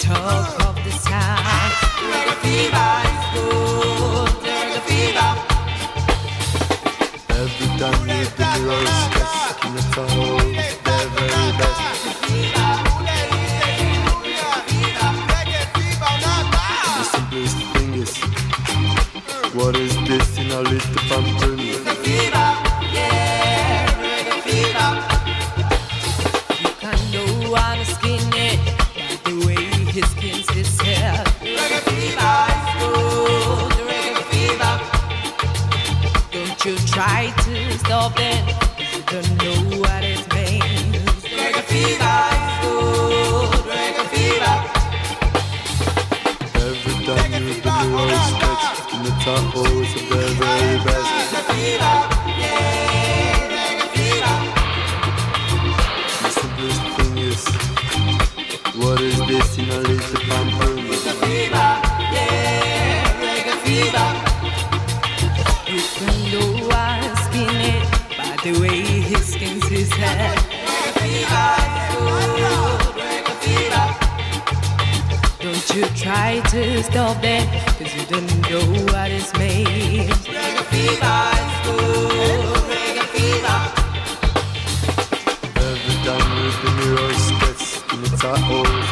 sports is the talk in the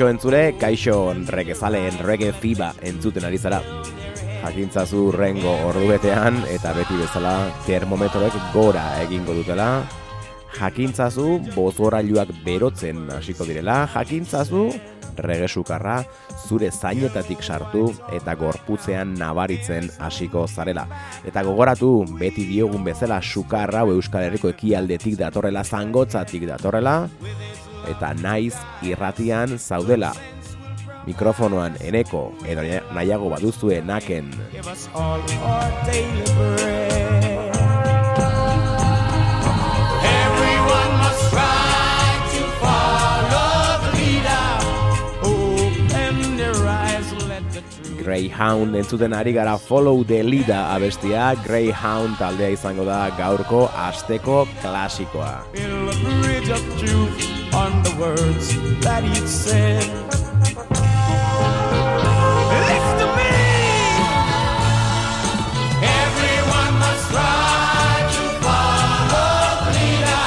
Kaixo entzule, kaixo regezaleen rege fiba entzuten ari zara. Jakintzazu rengo ordubetean eta beti bezala termometroek gora egingo dutela. Jakintzazu bozorailuak berotzen hasiko direla. Jakintzazu rege sukarra zure zainetatik sartu eta gorputzean nabaritzen hasiko zarela. Eta gogoratu beti diogun bezala sukarra Euskal Herriko ekialdetik datorrela zangotzatik datorrela eta naiz irratian zaudela. Mikrofonoan eneko edo nahiago baduzue naken. Greyhound entzuten ari gara Follow the Leader abestia Greyhound taldea izango da gaurko asteko klasikoa. On the words that he said. Listen to me. Everyone must try to follow the leader.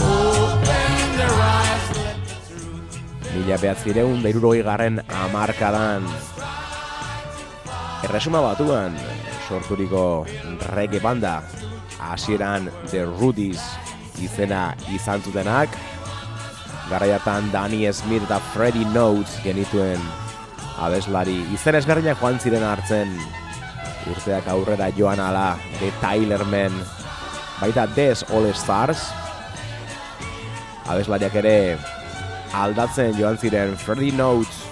Open their let the truth. Mila behatzireun dairurogei garren amarkadan Erresuma batuan sorturiko reggae banda hasieran The Rudies izena izan zutenak Garaiatan Danny Smith eta Freddy Notes genituen abeslari. Izen ezberdinak joan ziren hartzen. Urteak aurrera joan ala The Tylerman baita Des All Stars. Abeslariak ere aldatzen joan ziren Freddy Notes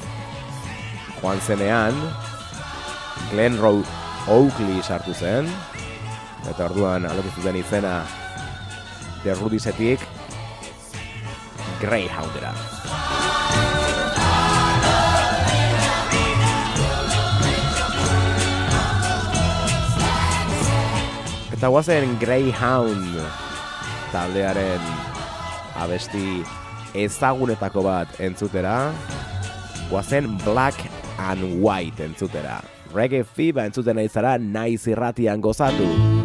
joan zenean. Glen Road Oakley sartu zen. Eta orduan alotu izena izena derrudizetik Greyhoundera. Eta guazen Greyhound taldearen abesti ezagunetako bat entzutera, guazen Black and White entzutera. Reggae Fiba entzuten ari zara naiz irratian gozatu.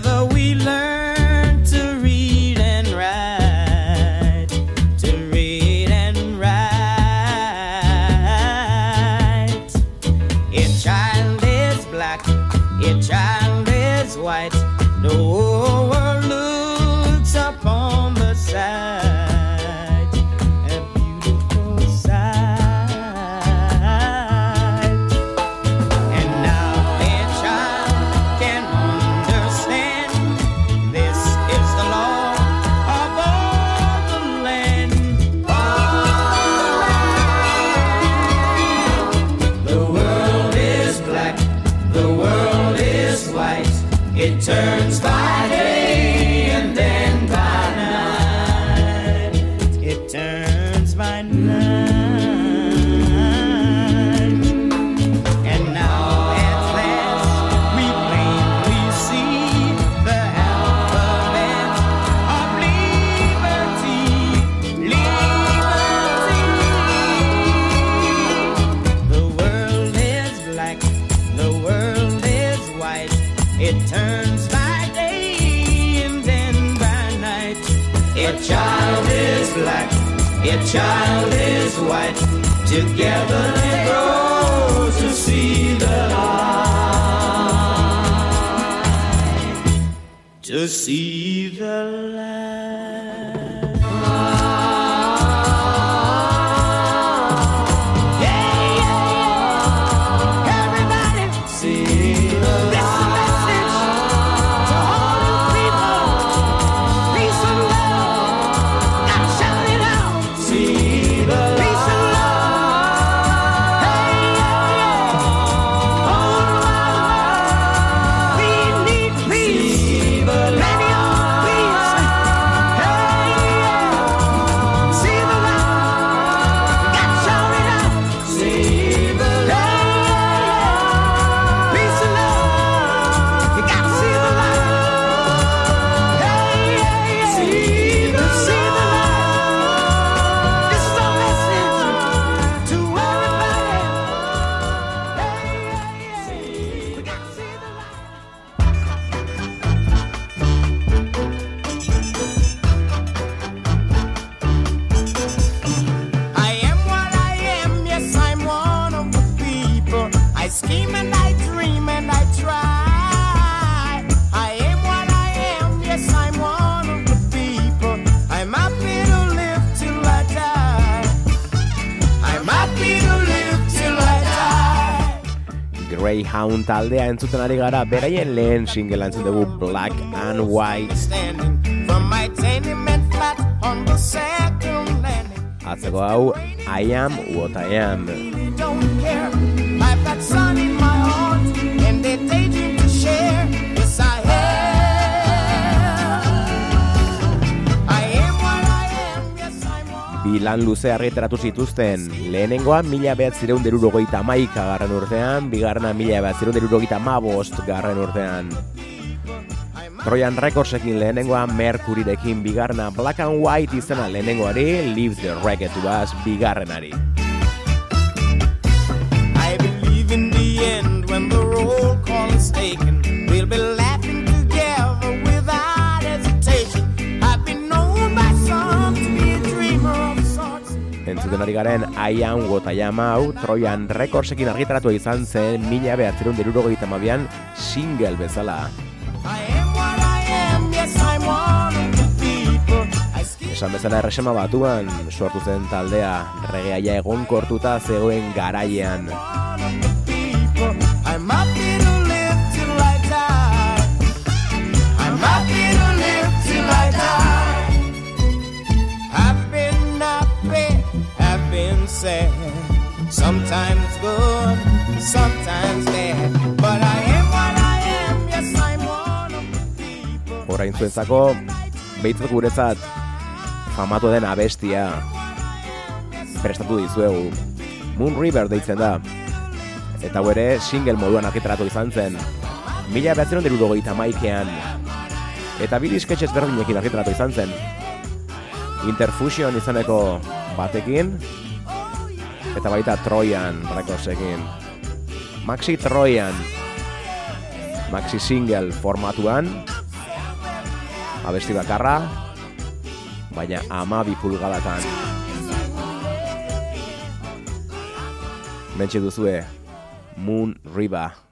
together Together we to see the light. To see Greyhound taldea entzuten ari gara, beraien lehen singela entzun dugu Black and White. Atzeko hau, I am what I am. lan luze argitaratu zituzten. Lehenengoa mila behat zireun derurogoita maika garren urtean, bigarna mila behat zireun derurogoita mabost garren urtean. Trojan Recordsekin lehenengoa Mercurydekin bigarna Black and White izena lehenengoari Leave the Reggae to Us bigarrenari. I believe in the end when the roll call is taken entzuten ari garen I am what I am hau Troian rekordsekin argitaratu izan zen mila behatzerun deruro mabian single bezala. Esan bezala erresema batuan sortu zen taldea regeaia egon kortuta zegoen garaian. Sad. Sometimes good, sometimes bad. But I am what I am, yes, I'm one of the people. Horrain zuentzako, behitzat guretzat famatu den abestia prestatu dizuegu. Moon River deitzen da. Eta hau ere single moduan argitaratu izan zen. Mila behatzen derudogeita maikean. Eta bi disketxez berdinekin argitaratu izan zen. Interfusion izaneko batekin, eta baita Trojan Recordsekin. Maxi Trojan, Maxi single formatuan, abesti bakarra, baina amabi pulgadatan. Mentxe duzue, Moon river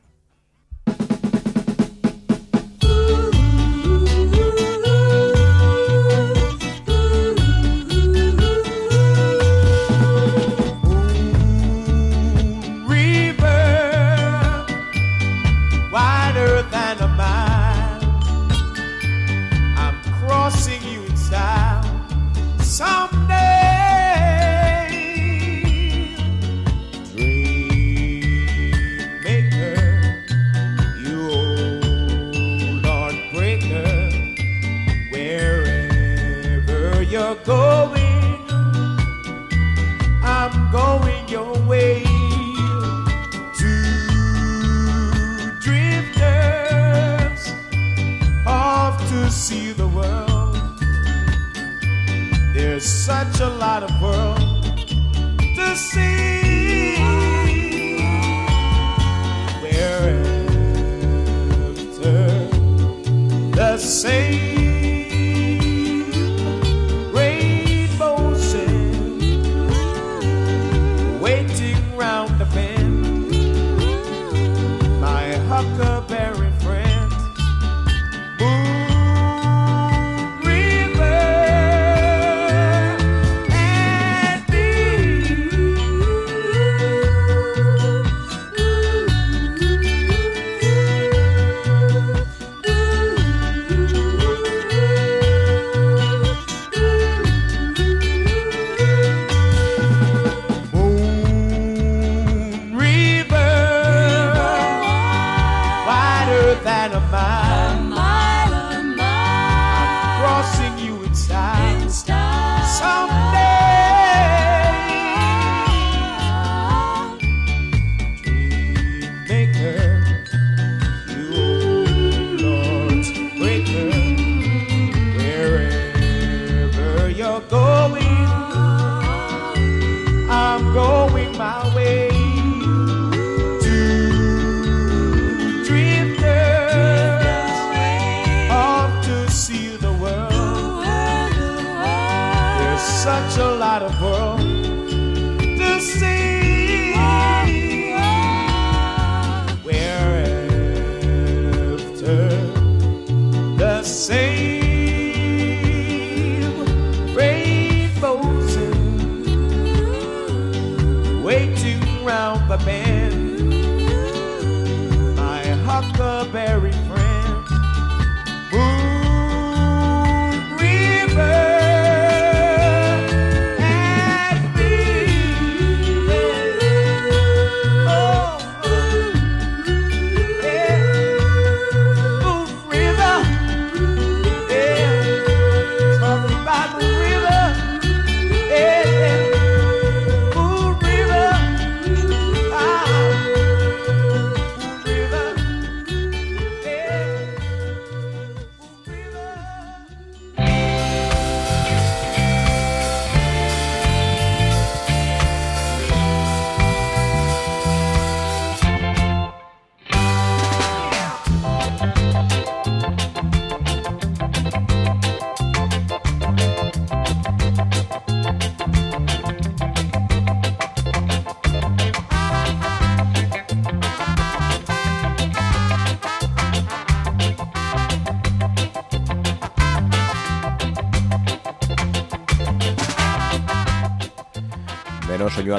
been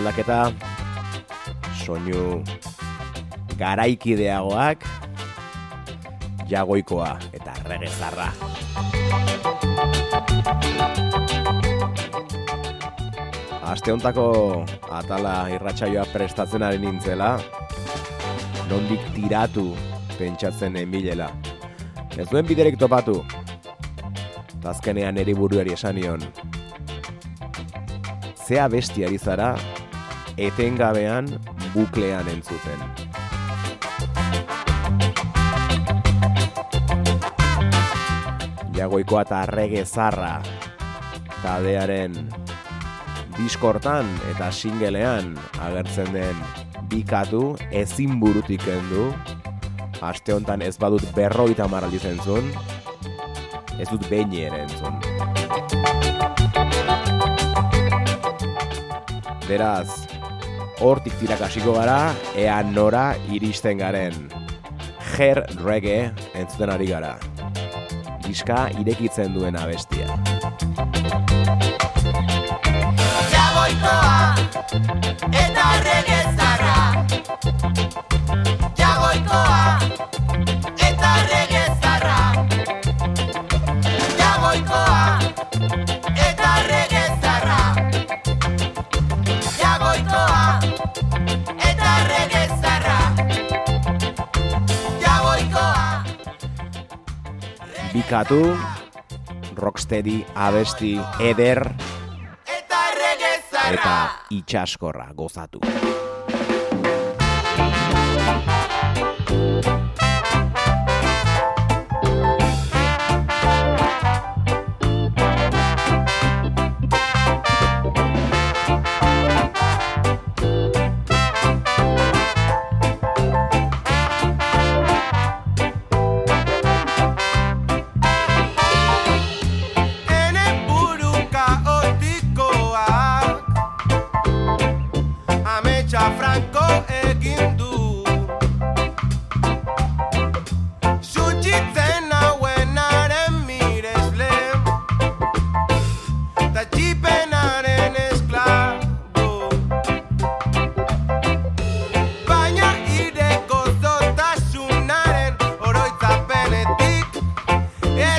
aldaketa, soinu garaikideagoak, jagoikoa eta regezarra. Aste hontako atala irratsaioa prestatzen ari nintzela, nondik tiratu pentsatzen enbilela. Ez duen biderek topatu, eta azkenean eri buruari esan nion. Zea bestiari zara, etengabean buklean entzuten. Jagoikoa eta rege zarra taldearen diskortan eta singelean agertzen den bikatu ezin burutik kendu aste hontan ez badut berroita maraldi zentzun ez dut behin ere entzun beraz hortik tirak hasiko gara ea nora iristen garen Ger reggae entzuten ari gara diska irekitzen duen abestia. Jagoikoa eta regezarra Bikatu, rocksteady, abesti, eder. Eta regezarra eta itxaskorra gozatu.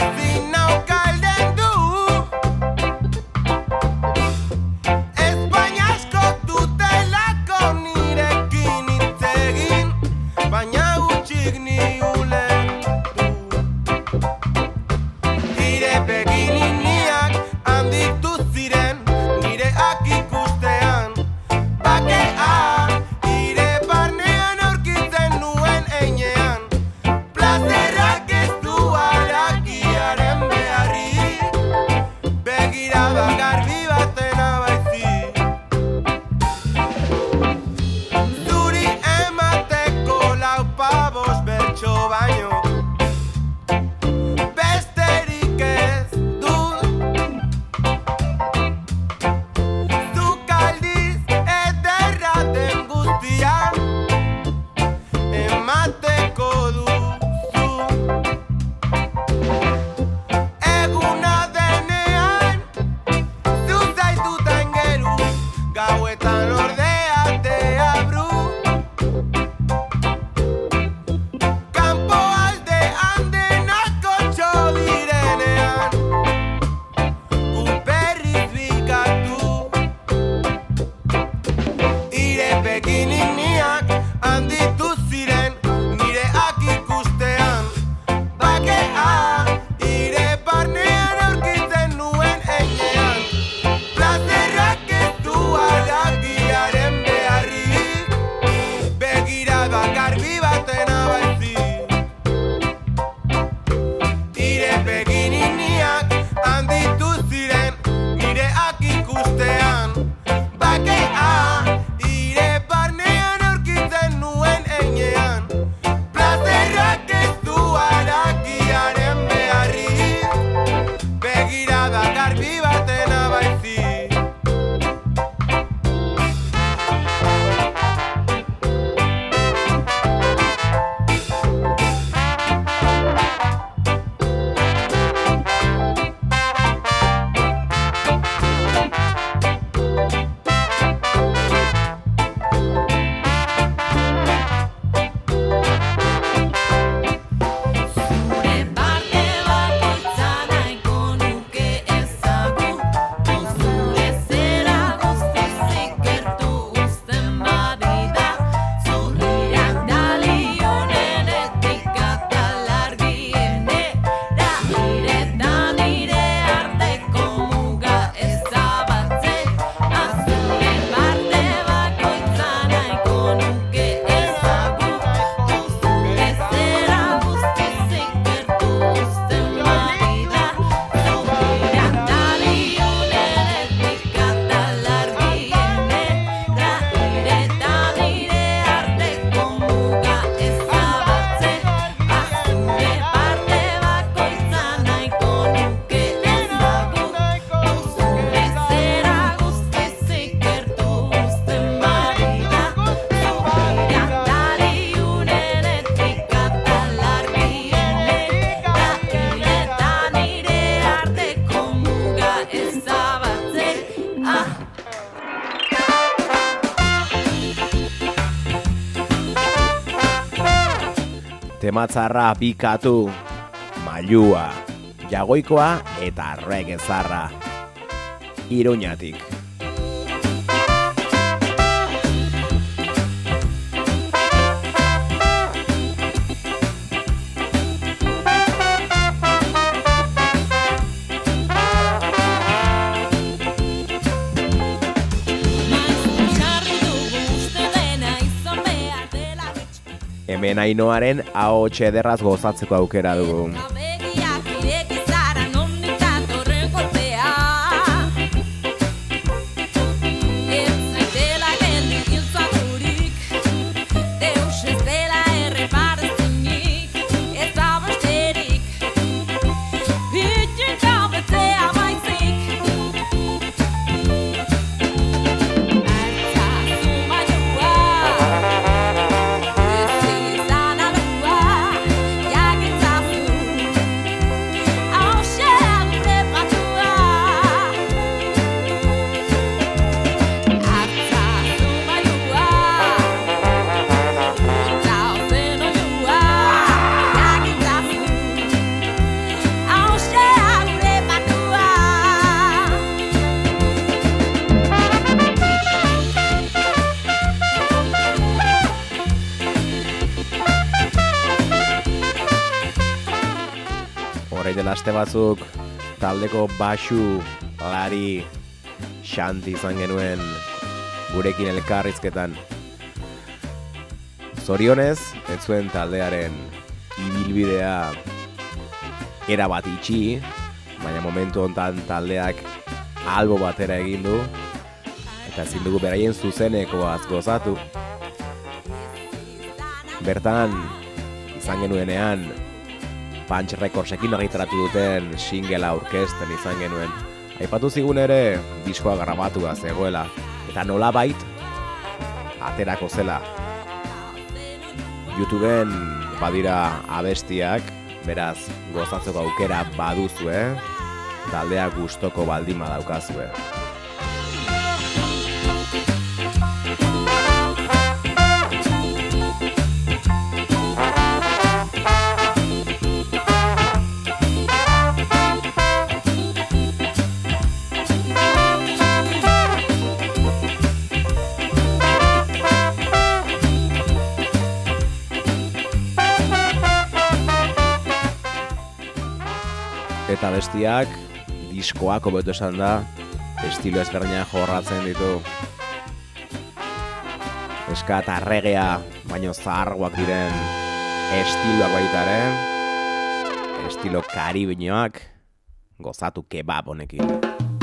Ezin Tematzarra bikatu, mailua, jagoikoa eta regezarra. Iruñatik. Ainoaren ahots ederraz gozatzeko aukera dugu. Batzuk taldeko basu lari xanti izan genuen gurekin elkarrizketan. Zorionez, ez zuen taldearen ibilbidea erabat itxi, baina momentu hontan taldeak albo batera egin du, eta ezin dugu beraien zuzenekoaz gozatu. Bertan, izan genuenean, Punch Recordsekin argitaratu duten singela aurkezten izan genuen. Aipatu zigun ere, diskoa grabatua zegoela, eta nola bait, aterako zela. YouTubeen badira abestiak, beraz, gozatzeko aukera baduzue, taldea gustoko baldima daukazue. Eta bestiak, diskoak hobeto esan da, estilo ezberdinak jorratzen ditu. Eska eta regea, baino zaharguak diren estiloak baita ere. Estilo karibinoak, gozatu kebab honekin.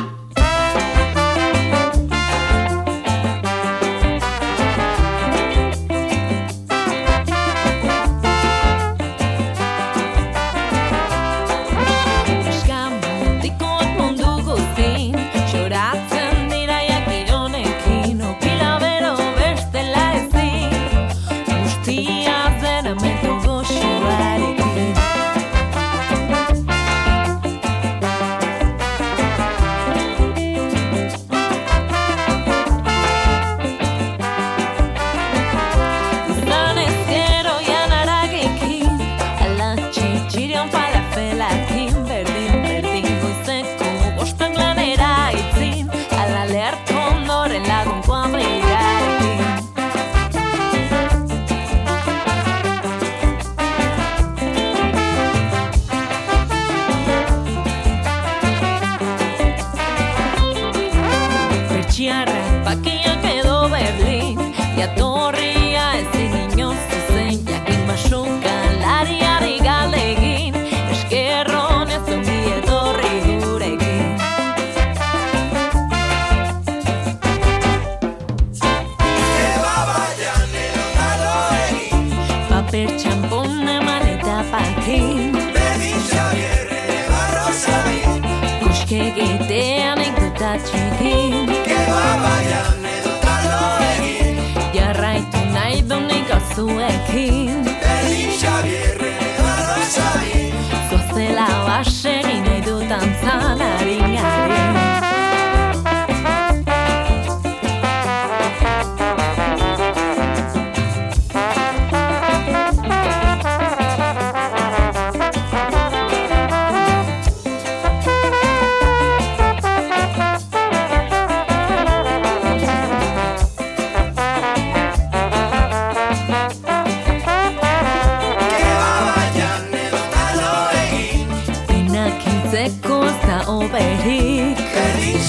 Zekkolsz a óvehik. Pedig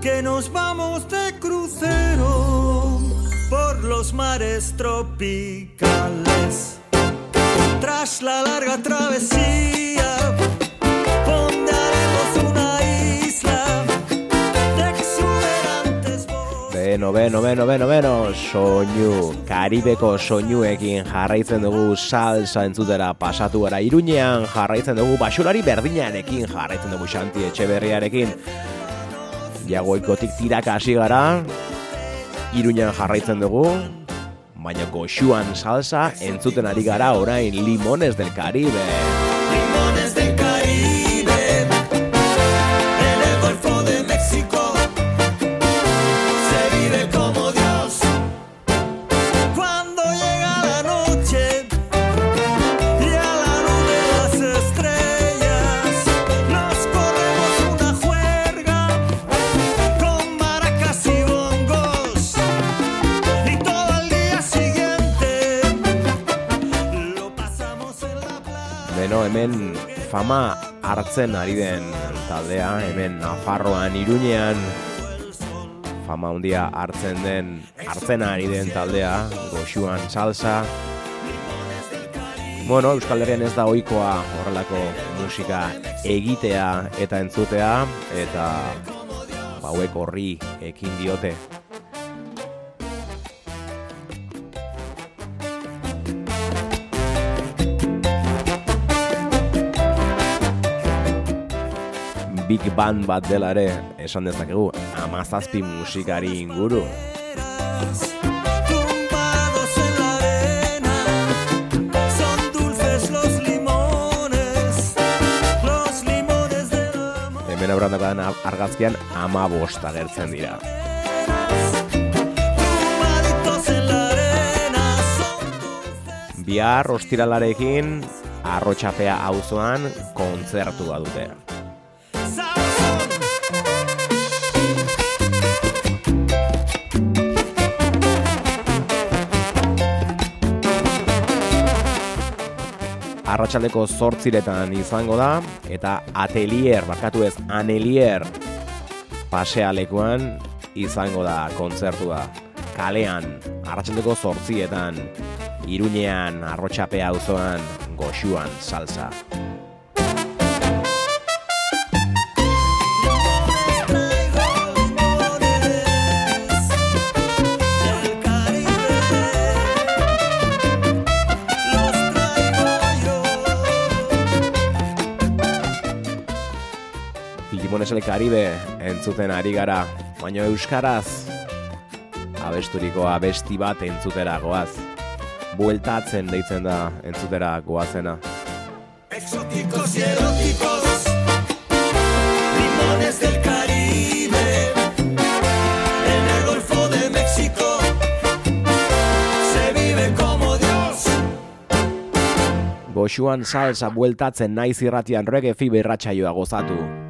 que nos vamos de crucero por los mares tropicales. Tras la larga travesía, Beno, beno, beno, soinu, karibeko soinuekin jarraitzen dugu salsa entzutera pasatu gara iruñean jarraitzen dugu basulari berdinarekin jarraitzen dugu xanti etxeberriarekin. Jagoikotik tiraka hasi gara iruñean jarraitzen dugu baina goxuan salsa entzuten ari gara orain limones del Caribe hemen fama hartzen ari den taldea, hemen Nafarroan, Iruñean fama handia hartzen den, hartzen ari den taldea, goxuan salsa. Bueno, Euskal Herrian ez da ohikoa horrelako musika egitea eta entzutea, eta ba, hauek horri ekin diote. Big Band bat dela ere esan dezakegu amazazpi musikari inguru. Hemen aurrandako argazkian ama agertzen dira. Tumbaditos en la arena, son Bihar ostiralarekin arrotxapea auzoan kontzertua dute. Arratsaldeko zortziretan izango da, eta atelier, barkatu ez, anelier pasealekuan izango da kontzertua. Kalean, arratsaldeko zortzietan, iruñean, arrotxapea auzoan, goxuan, salsa. El Caribe entzuten ari gara, baina euskaraz abesturiko abesti bat entzutera goaz. Bueltatzen deitzen da entzutera goazena. Exóticos y eróticos, limones del Caribe, en el Golfo de México, se vive como Dios. Goxuan salsa bueltatzen naiz irratian reggae fibe irratsaioa gozatu.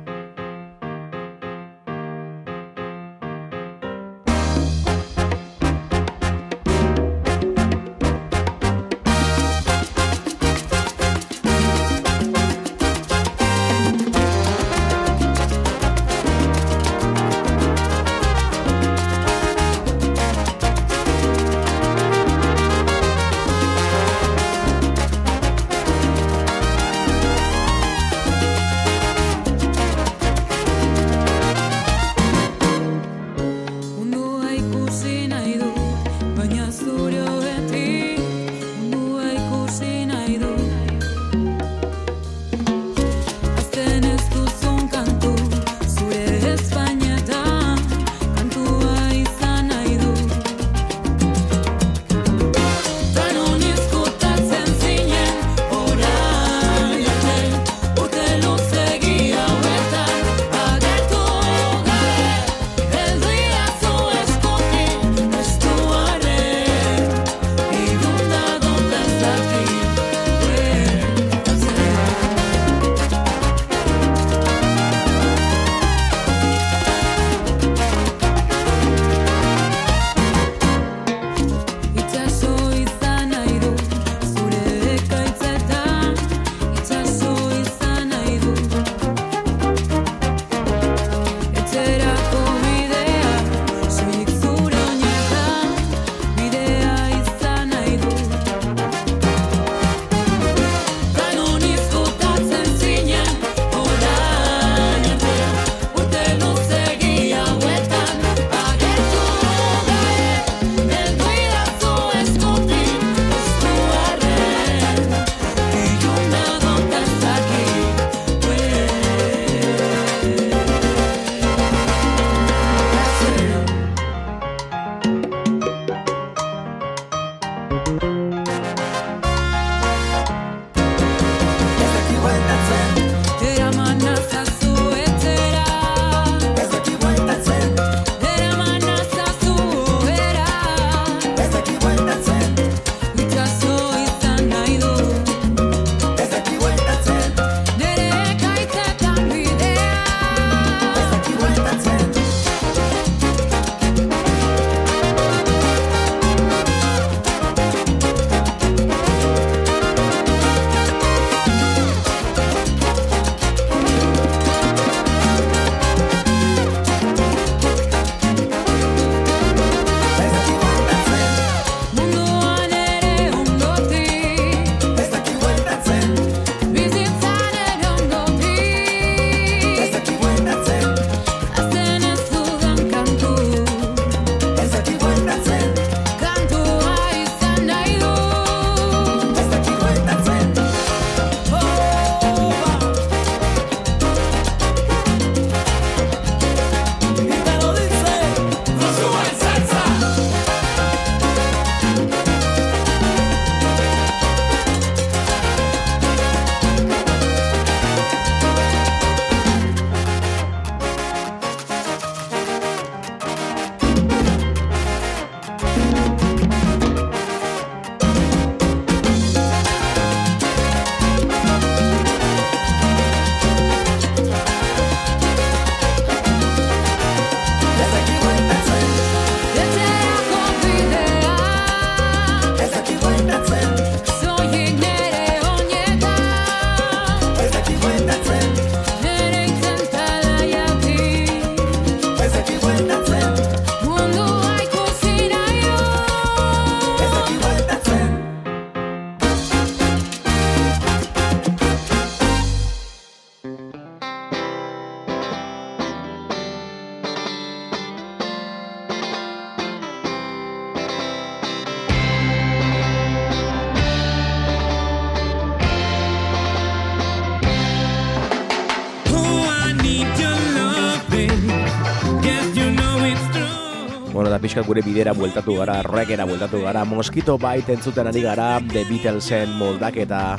Pixka gure bidera bueltatu gara, rockera bueltatu gara, Mosquito Bite entzuten ari gara, The Beatlesen moldaketa,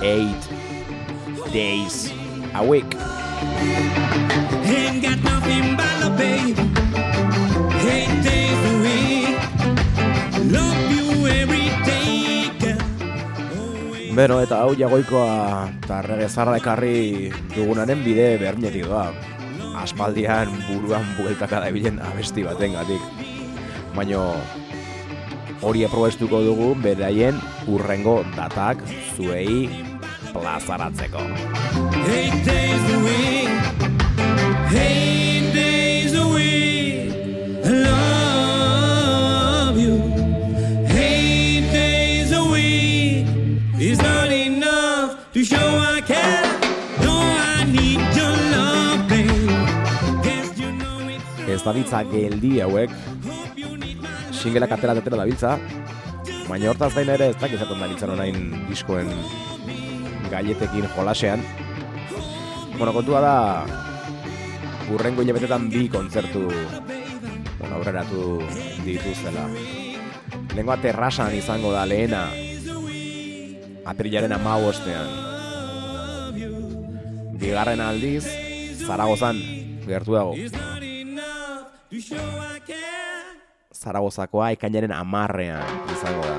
Eight Days a Week. Ain't got nothing but love, babe. Eight days a week. Love you every day, girl. Beno, eta hau jagoikoa eta regezarra ekarri dugunaren bide berdinetik doa. Aspaldian buruan bueltaka da bilen abesti batengatik. Baino hori aprobestuko dugu beraien urrengo datak zuei plazaratzeko. Eight days a week. Eight Ez da geldi hauek singelak atera tetera dabiltza, baina hortaz gain ere ez dakit zaten dabiltzan orain diskoen gaietekin jolasean. Bueno, kontua da, urrengo hilabetetan bi kontzertu bueno, aurreratu dituztela. Lehengoa terrasan izango da lehena, aprilaren amabostean. Bigarren aldiz, Zaragozan, gertu dago. Zaragozakoa ekainaren amarrean izango da.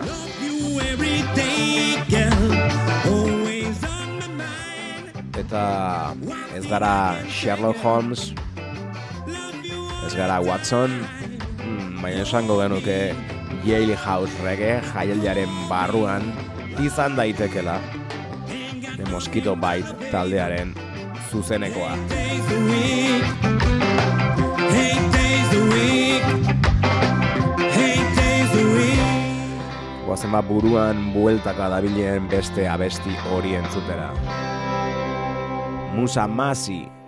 Eta ez gara Sherlock Holmes, ez gara Watson, mm, baina esango genuke Yale House Reggae jaialdiaren barruan izan daitekela The Mosquito Bite taldearen zuzenekoa. Bat buruan bueltaka dabilen beste abesti hori entzutera. Musa Masi.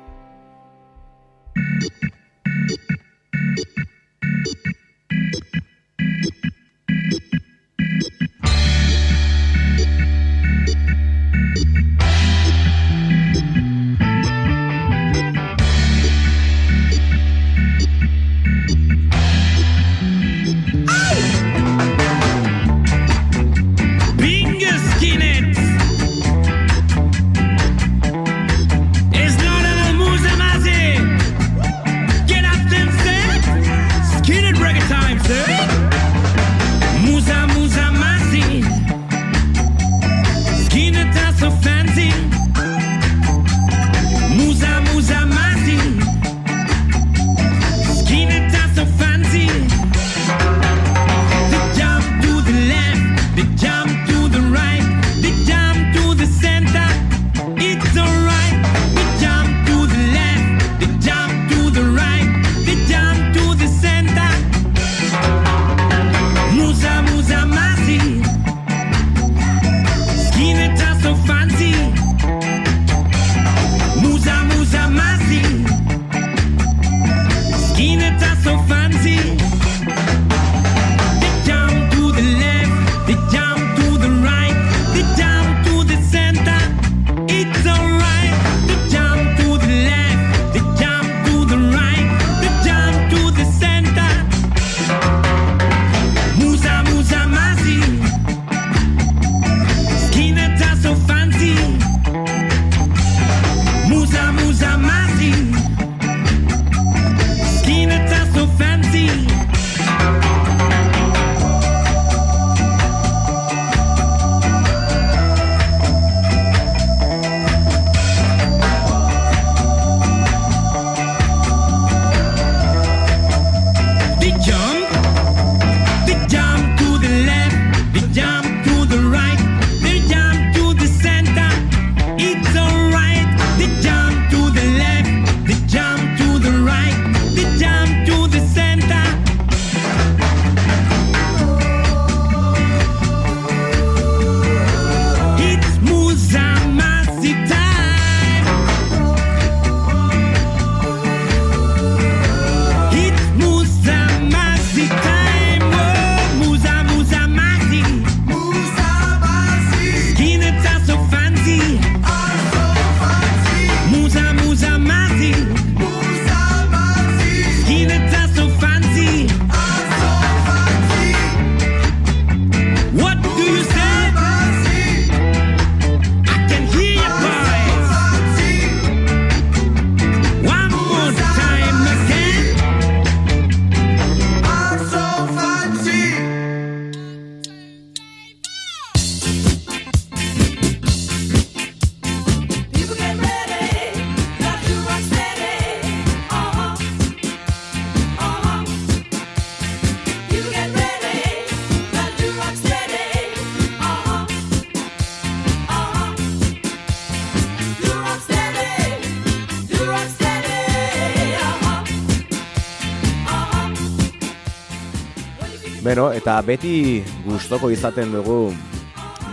Beno, eta beti gustoko izaten dugu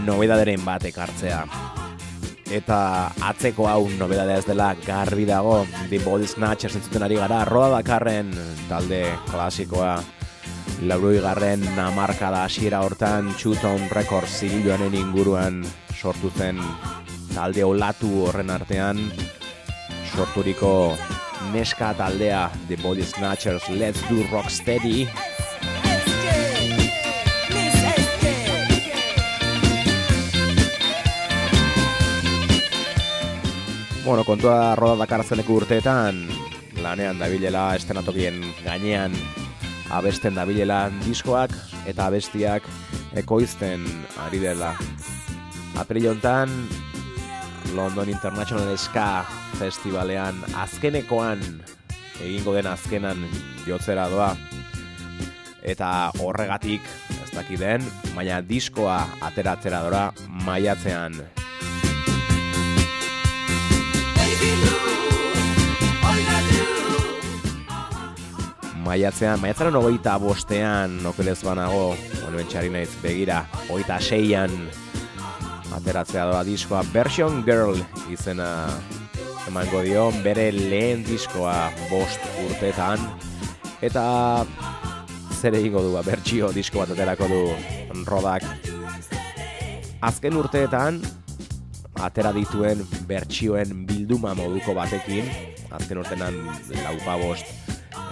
nobedaderen bat ekartzea. Eta atzeko hau nobedadea ez dela garbi dago. The Body Snatchers entzuten ari gara. Roda Dakarren talde klasikoa. Lauroi garren namarkada hasiera hortan Chuton Records zigiloanen inguruan sortu zen talde olatu horren artean. Sorturiko neska taldea The Body Snatchers Let's Do Rocksteady Bueno, kontua roda dakarzeneko urteetan lanean dabilela estenatokien gainean abesten dabilela diskoak eta abestiak ekoizten ari dela. April hontan London International Ska Festivalean azkenekoan egingo den azkenan jotzera doa eta horregatik ez dakiden, baina diskoa ateratzera dora maiatzean Maiatzean, maiatzaren hogeita bostean, okelez banago, honuen txari naiz begira, hogeita seian ateratzea doa diskoa. Version Girl izena emango dio bere lehen diskoa bost urtetan. Eta zer egingo du, ba, bertsio disko bat aterako du rodak. Azken urteetan atera dituen bertsioen bilduma moduko batekin. Azken urtenan laupa bost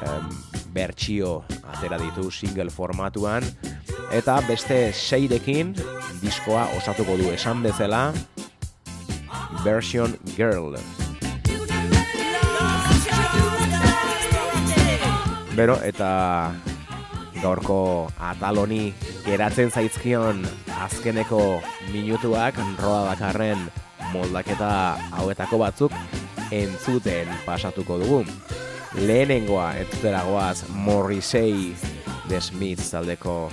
em, bertsio atera ditu single formatuan. Eta beste seirekin diskoa osatuko du esan bezala Version Girl. Bero, eta gaurko ataloni geratzen zaizkion azkeneko minutuak roda dakarren moldaketa hauetako batzuk entzuten pasatuko dugu. Lehenengoa entzutera Morrissey The Smiths taldeko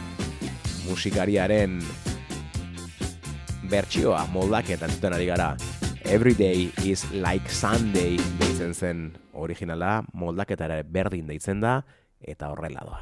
musikariaren bertsioa moldaketa entzuten ari gara. Every day is like Sunday deitzen zen originala, moldaketara berdin deitzen da, eta horrela doa.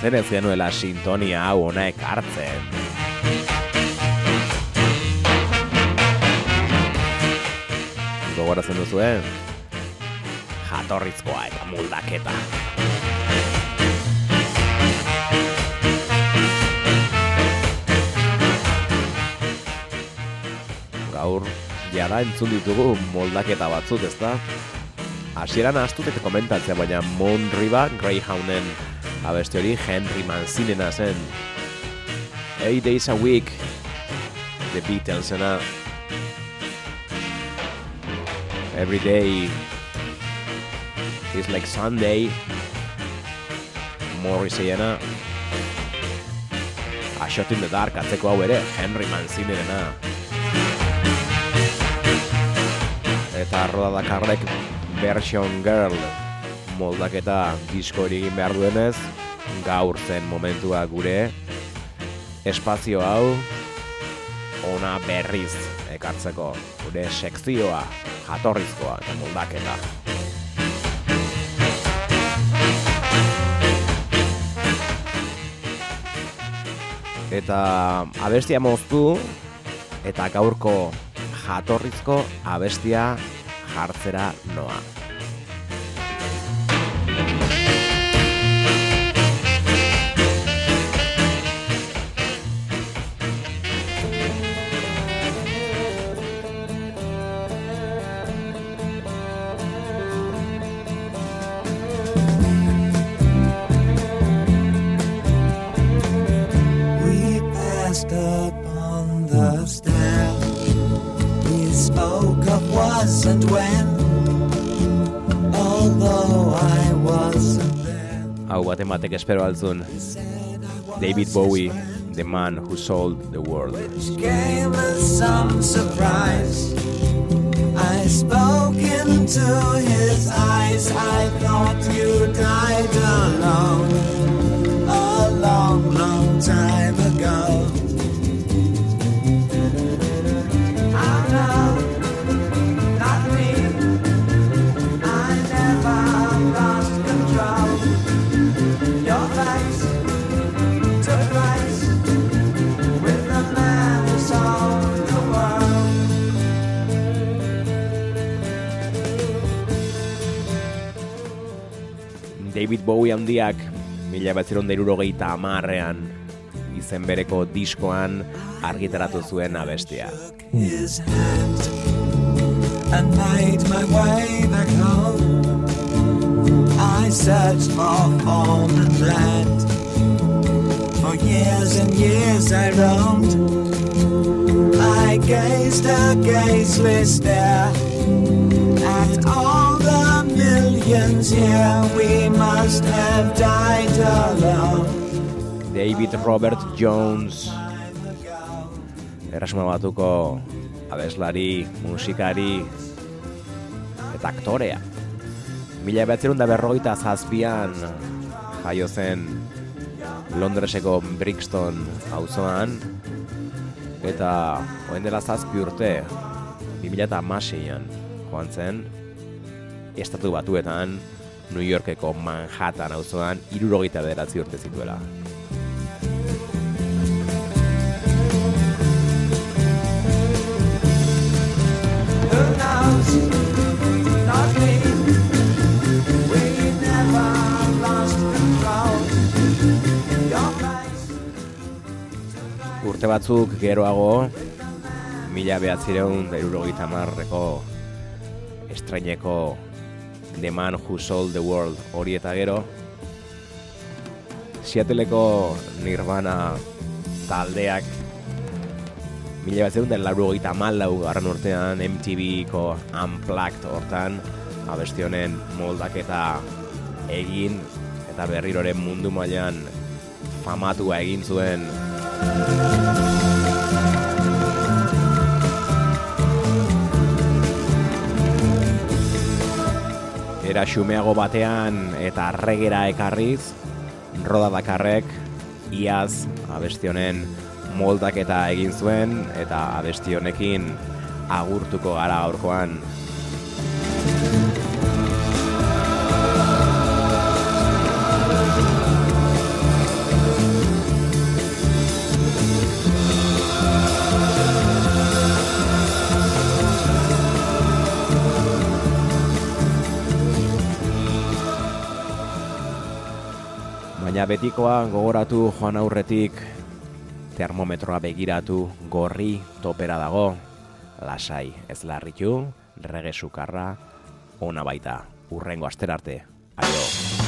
Zen ez genuela sintonia hau ona ekartzen. Gogoratzen duzu, eh? Jatorrizkoa eta muldaketa. Gaur, jada entzun ditugu moldaketa batzuk, ezta? Hasieran ahaztut eta komentatzea, baina Mon Greyhounden abesti hori Henry Mancinena zen. Eight days a week, The Beatlesena. Every day is like Sunday, Morrisseyena. A Shot in the Dark atzeko hau ere, Henry Mancinena. Eta Roda Dakarrek Version Girl moldaketa disko hori egin behar duenez, gaur zen momentua gure espazio hau ona berriz ekartzeko gure sekzioa jatorrizkoa eta moldaketa. Eta abestia moztu eta gaurko jatorrizko abestia jartzera noa. Espero altzun. David Bowie, the man who sold the world. which came some surprise. I spoke into his eyes. I thought you died alone David Bowie handiak mila batzeron derurogeita amarrean izen bereko diskoan argitaratu zuen abestia. and made my way back home. I searched for form and land. For years and years I roamed. I gazed a gazeless stare at all the millions here. We must have died alone. David Robert Jones Erasuma batuko abeslari, musikari eta aktorea. Mila behatzerun da berrogeita zazpian jaio zen Londreseko Brixton auzoan eta oen dela zazpi urte 2006an joan zen estatu batuetan New Yorkeko Manhattan auzoan irurogeita bederatzi urte zituela. Urte batzuk geroago, mila behatzireun da irurogeita marreko estraineko The Man Who Sold the World. Hori eta gero, Seattleko Nirvana taldeak mila behatzireun da laurogeita malau garran urtean MTV-ko Unplugged hortan abesti honen moldaketa egin eta berriroren mundu mailan famatua egin zuen Era xumeago batean eta regera ekarriz, roda dakarrek, iaz abesti honen moldaketa egin zuen eta abesti honekin agurtuko gara gaurkoan. betikoan gogoratu joan aurretik termometroa begiratu gorri topera dago. Lasai, ez larritu, regesukarra ona baita. Urrengo asterarte. Aio.